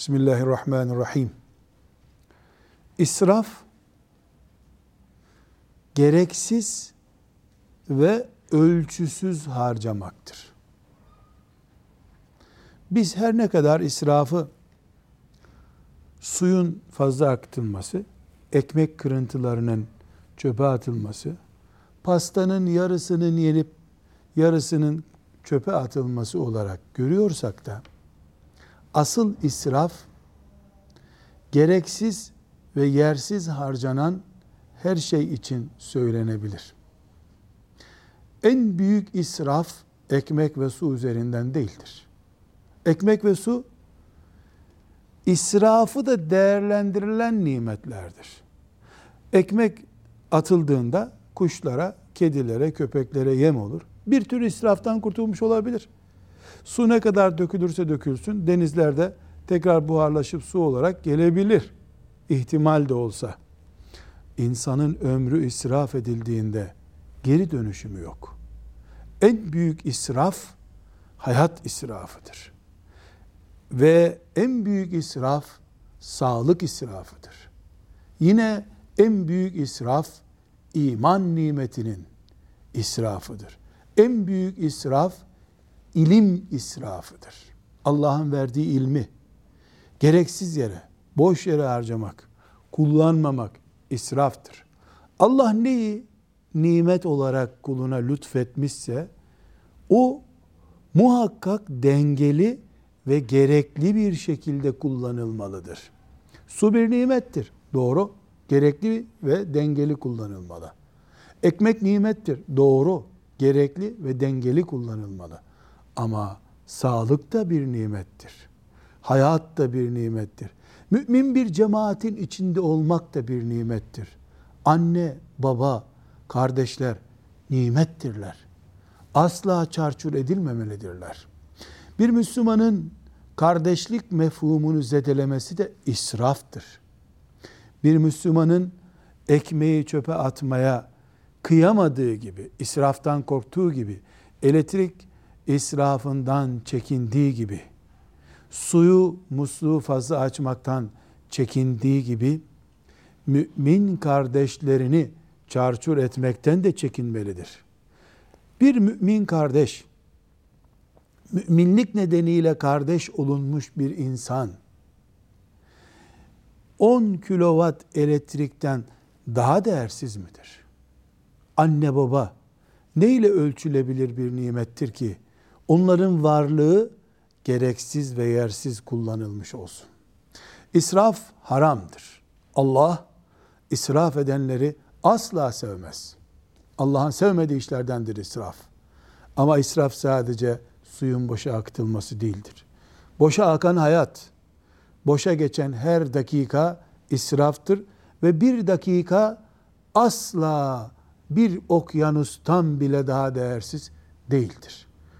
Bismillahirrahmanirrahim. İsraf gereksiz ve ölçüsüz harcamaktır. Biz her ne kadar israfı suyun fazla akıtılması, ekmek kırıntılarının çöpe atılması, pastanın yarısının yenip yarısının çöpe atılması olarak görüyorsak da asıl israf gereksiz ve yersiz harcanan her şey için söylenebilir. En büyük israf ekmek ve su üzerinden değildir. Ekmek ve su israfı da değerlendirilen nimetlerdir. Ekmek atıldığında kuşlara, kedilere, köpeklere yem olur. Bir tür israftan kurtulmuş olabilir. Su ne kadar dökülürse dökülsün denizlerde tekrar buharlaşıp su olarak gelebilir. İhtimal de olsa. İnsanın ömrü israf edildiğinde geri dönüşümü yok. En büyük israf hayat israfıdır. Ve en büyük israf sağlık israfıdır. Yine en büyük israf iman nimetinin israfıdır. En büyük israf ilim israfıdır. Allah'ın verdiği ilmi gereksiz yere, boş yere harcamak, kullanmamak israftır. Allah neyi nimet olarak kuluna lütfetmişse o muhakkak dengeli ve gerekli bir şekilde kullanılmalıdır. Su bir nimettir. Doğru. Gerekli ve dengeli kullanılmalı. Ekmek nimettir. Doğru. Gerekli ve dengeli kullanılmalı. Ama sağlık da bir nimettir. Hayat da bir nimettir. Mümin bir cemaatin içinde olmak da bir nimettir. Anne, baba, kardeşler nimettirler. Asla çarçur edilmemelidirler. Bir Müslümanın kardeşlik mefhumunu zedelemesi de israftır. Bir Müslümanın ekmeği çöpe atmaya kıyamadığı gibi, israftan korktuğu gibi, elektrik israfından çekindiği gibi, suyu musluğu fazla açmaktan çekindiği gibi, mümin kardeşlerini çarçur etmekten de çekinmelidir. Bir mümin kardeş, müminlik nedeniyle kardeş olunmuş bir insan, 10 kilowatt elektrikten daha değersiz midir? Anne baba ne ile ölçülebilir bir nimettir ki onların varlığı gereksiz ve yersiz kullanılmış olsun. İsraf haramdır. Allah israf edenleri asla sevmez. Allah'ın sevmediği işlerdendir israf. Ama israf sadece suyun boşa akıtılması değildir. Boşa akan hayat, boşa geçen her dakika israftır ve bir dakika asla bir okyanustan bile daha değersiz değildir.